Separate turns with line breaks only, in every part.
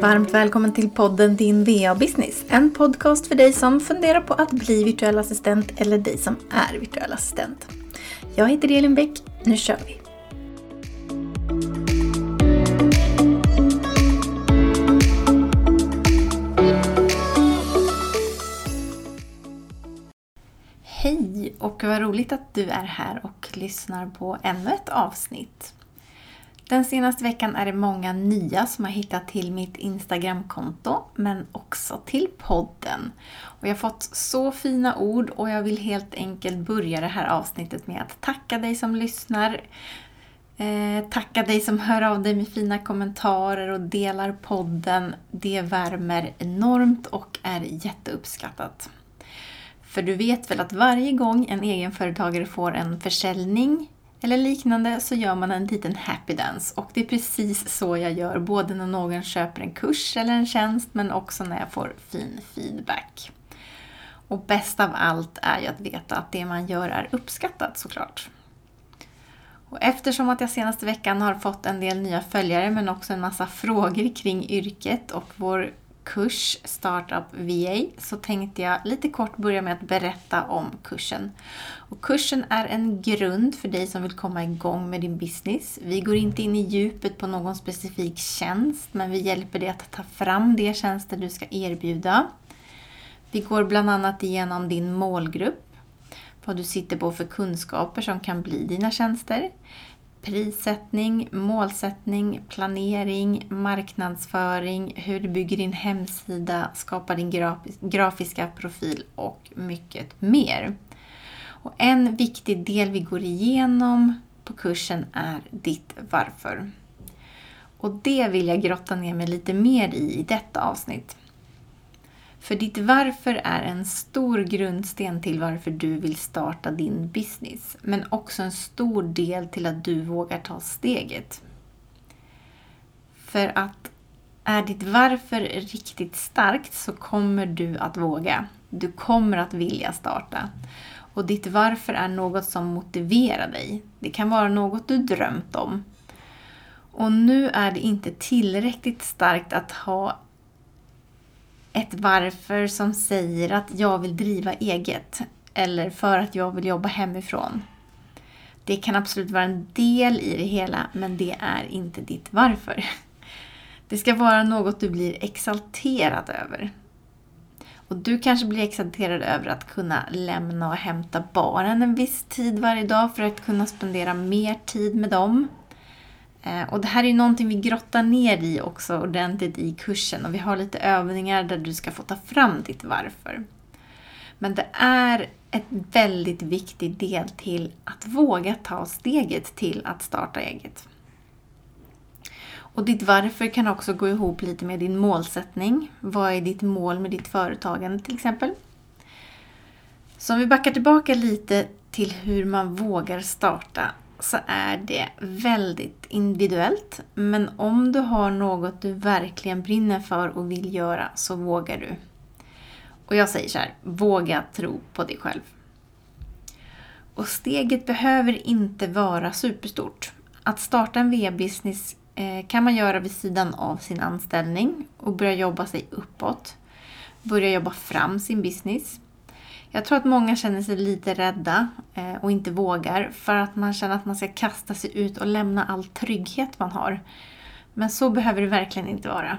Varmt välkommen till podden Din VA-business. En podcast för dig som funderar på att bli virtuell assistent eller dig som är virtuell assistent. Jag heter Elin Bäck. Nu kör vi! Hej och vad roligt att du är här och lyssnar på ännu ett avsnitt. Den senaste veckan är det många nya som har hittat till mitt Instagramkonto, men också till podden. Och jag har fått så fina ord och jag vill helt enkelt börja det här avsnittet med att tacka dig som lyssnar. Eh, tacka dig som hör av dig med fina kommentarer och delar podden. Det värmer enormt och är jätteuppskattat. För du vet väl att varje gång en egenföretagare får en försäljning eller liknande så gör man en liten happy dance. Och det är precis så jag gör, både när någon köper en kurs eller en tjänst, men också när jag får fin feedback. Och bäst av allt är ju att veta att det man gör är uppskattat såklart. Och eftersom att jag senaste veckan har fått en del nya följare men också en massa frågor kring yrket och vår kurs Startup VA så tänkte jag lite kort börja med att berätta om kursen. Och kursen är en grund för dig som vill komma igång med din business. Vi går inte in i djupet på någon specifik tjänst men vi hjälper dig att ta fram de tjänster du ska erbjuda. Vi går bland annat igenom din målgrupp, vad du sitter på för kunskaper som kan bli dina tjänster prissättning, målsättning, planering, marknadsföring, hur du bygger din hemsida, skapar din grafiska profil och mycket mer. Och en viktig del vi går igenom på kursen är ditt varför. Och det vill jag grotta ner mig lite mer i i detta avsnitt. För ditt varför är en stor grundsten till varför du vill starta din business. Men också en stor del till att du vågar ta steget. För att är ditt varför riktigt starkt så kommer du att våga. Du kommer att vilja starta. Och ditt varför är något som motiverar dig. Det kan vara något du drömt om. Och nu är det inte tillräckligt starkt att ha ett varför som säger att jag vill driva eget eller för att jag vill jobba hemifrån. Det kan absolut vara en del i det hela, men det är inte ditt varför. Det ska vara något du blir exalterad över. Och du kanske blir exalterad över att kunna lämna och hämta barnen en viss tid varje dag för att kunna spendera mer tid med dem. Eh, och det här är ju någonting vi grottar ner i också ordentligt i kursen och vi har lite övningar där du ska få ta fram ditt varför. Men det är ett väldigt viktig del till att våga ta steget till att starta eget. Och ditt varför kan också gå ihop lite med din målsättning. Vad är ditt mål med ditt företagande till exempel? Så om vi backar tillbaka lite till hur man vågar starta så är det väldigt individuellt. Men om du har något du verkligen brinner för och vill göra så vågar du. Och jag säger så här, våga tro på dig själv. Och steget behöver inte vara superstort. Att starta en VA-business eh, kan man göra vid sidan av sin anställning och börja jobba sig uppåt. Börja jobba fram sin business. Jag tror att många känner sig lite rädda eh, och inte vågar för att man känner att man ska kasta sig ut och lämna all trygghet man har. Men så behöver det verkligen inte vara.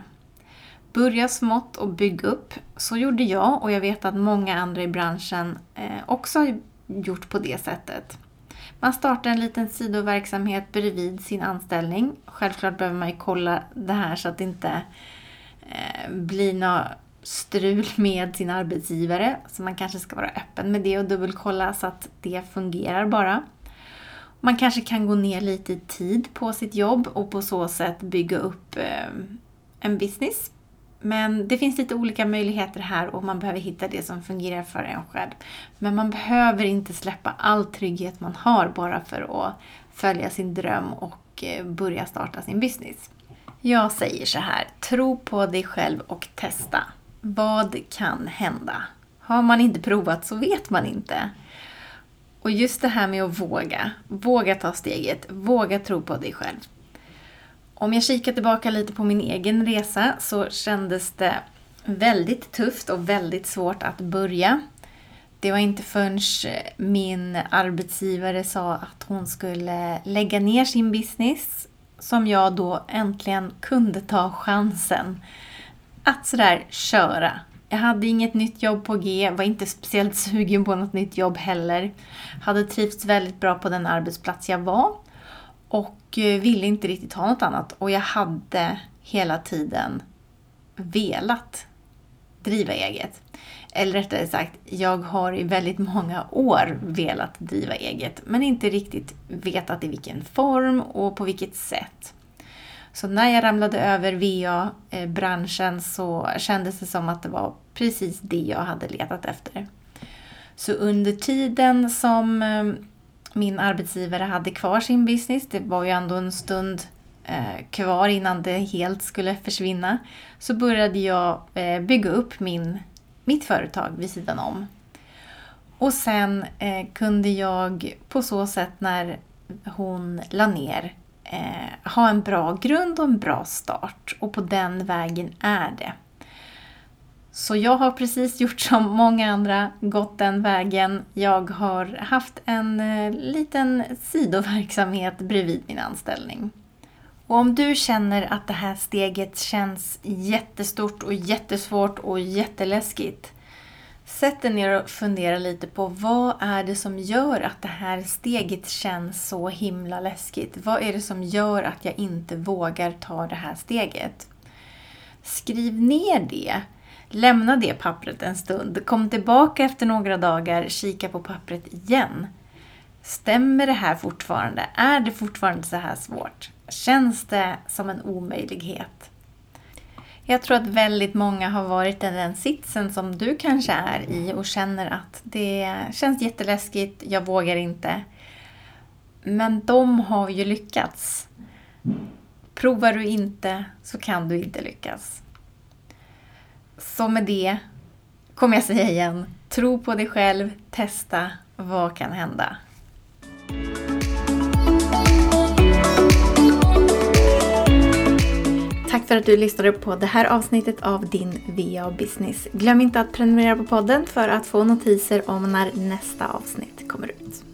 Börja smått och bygg upp. Så gjorde jag och jag vet att många andra i branschen eh, också har gjort på det sättet. Man startar en liten sidoverksamhet bredvid sin anställning. Självklart behöver man ju kolla det här så att det inte eh, blir några strul med sin arbetsgivare. Så man kanske ska vara öppen med det och dubbelkolla så att det fungerar bara. Man kanske kan gå ner lite i tid på sitt jobb och på så sätt bygga upp eh, en business. Men det finns lite olika möjligheter här och man behöver hitta det som fungerar för en själv. Men man behöver inte släppa all trygghet man har bara för att följa sin dröm och eh, börja starta sin business. Jag säger så här, tro på dig själv och testa. Vad kan hända? Har man inte provat så vet man inte. Och just det här med att våga. Våga ta steget. Våga tro på dig själv. Om jag kikar tillbaka lite på min egen resa så kändes det väldigt tufft och väldigt svårt att börja. Det var inte förrän min arbetsgivare sa att hon skulle lägga ner sin business som jag då äntligen kunde ta chansen att sådär köra. Jag hade inget nytt jobb på G, var inte speciellt sugen på något nytt jobb heller. Hade trivts väldigt bra på den arbetsplats jag var och eh, ville inte riktigt ha något annat. Och jag hade hela tiden velat driva eget. Eller rättare sagt, jag har i väldigt många år velat driva eget men inte riktigt vetat i vilken form och på vilket sätt. Så när jag ramlade över VA-branschen eh, så kändes det som att det var precis det jag hade letat efter. Så under tiden som eh, min arbetsgivare hade kvar sin business, det var ju ändå en stund eh, kvar innan det helt skulle försvinna, så började jag bygga upp min, mitt företag vid sidan om. Och sen kunde jag på så sätt när hon la ner eh, ha en bra grund och en bra start. Och på den vägen är det. Så jag har precis gjort som många andra, gått den vägen. Jag har haft en eh, liten sidoverksamhet bredvid min anställning. Och om du känner att det här steget känns jättestort och jättesvårt och jätteläskigt Sätt dig ner och fundera lite på vad är det som gör att det här steget känns så himla läskigt? Vad är det som gör att jag inte vågar ta det här steget? Skriv ner det. Lämna det pappret en stund. Kom tillbaka efter några dagar, kika på pappret igen. Stämmer det här fortfarande? Är det fortfarande så här svårt? Känns det som en omöjlighet? Jag tror att väldigt många har varit i den sitsen som du kanske är i och känner att det känns jätteläskigt, jag vågar inte. Men de har ju lyckats. Provar du inte så kan du inte lyckas. Så med det kommer jag säga igen, tro på dig själv, testa, vad kan hända? Tack för att du lyssnade på det här avsnittet av din VA Business. Glöm inte att prenumerera på podden för att få notiser om när nästa avsnitt kommer ut.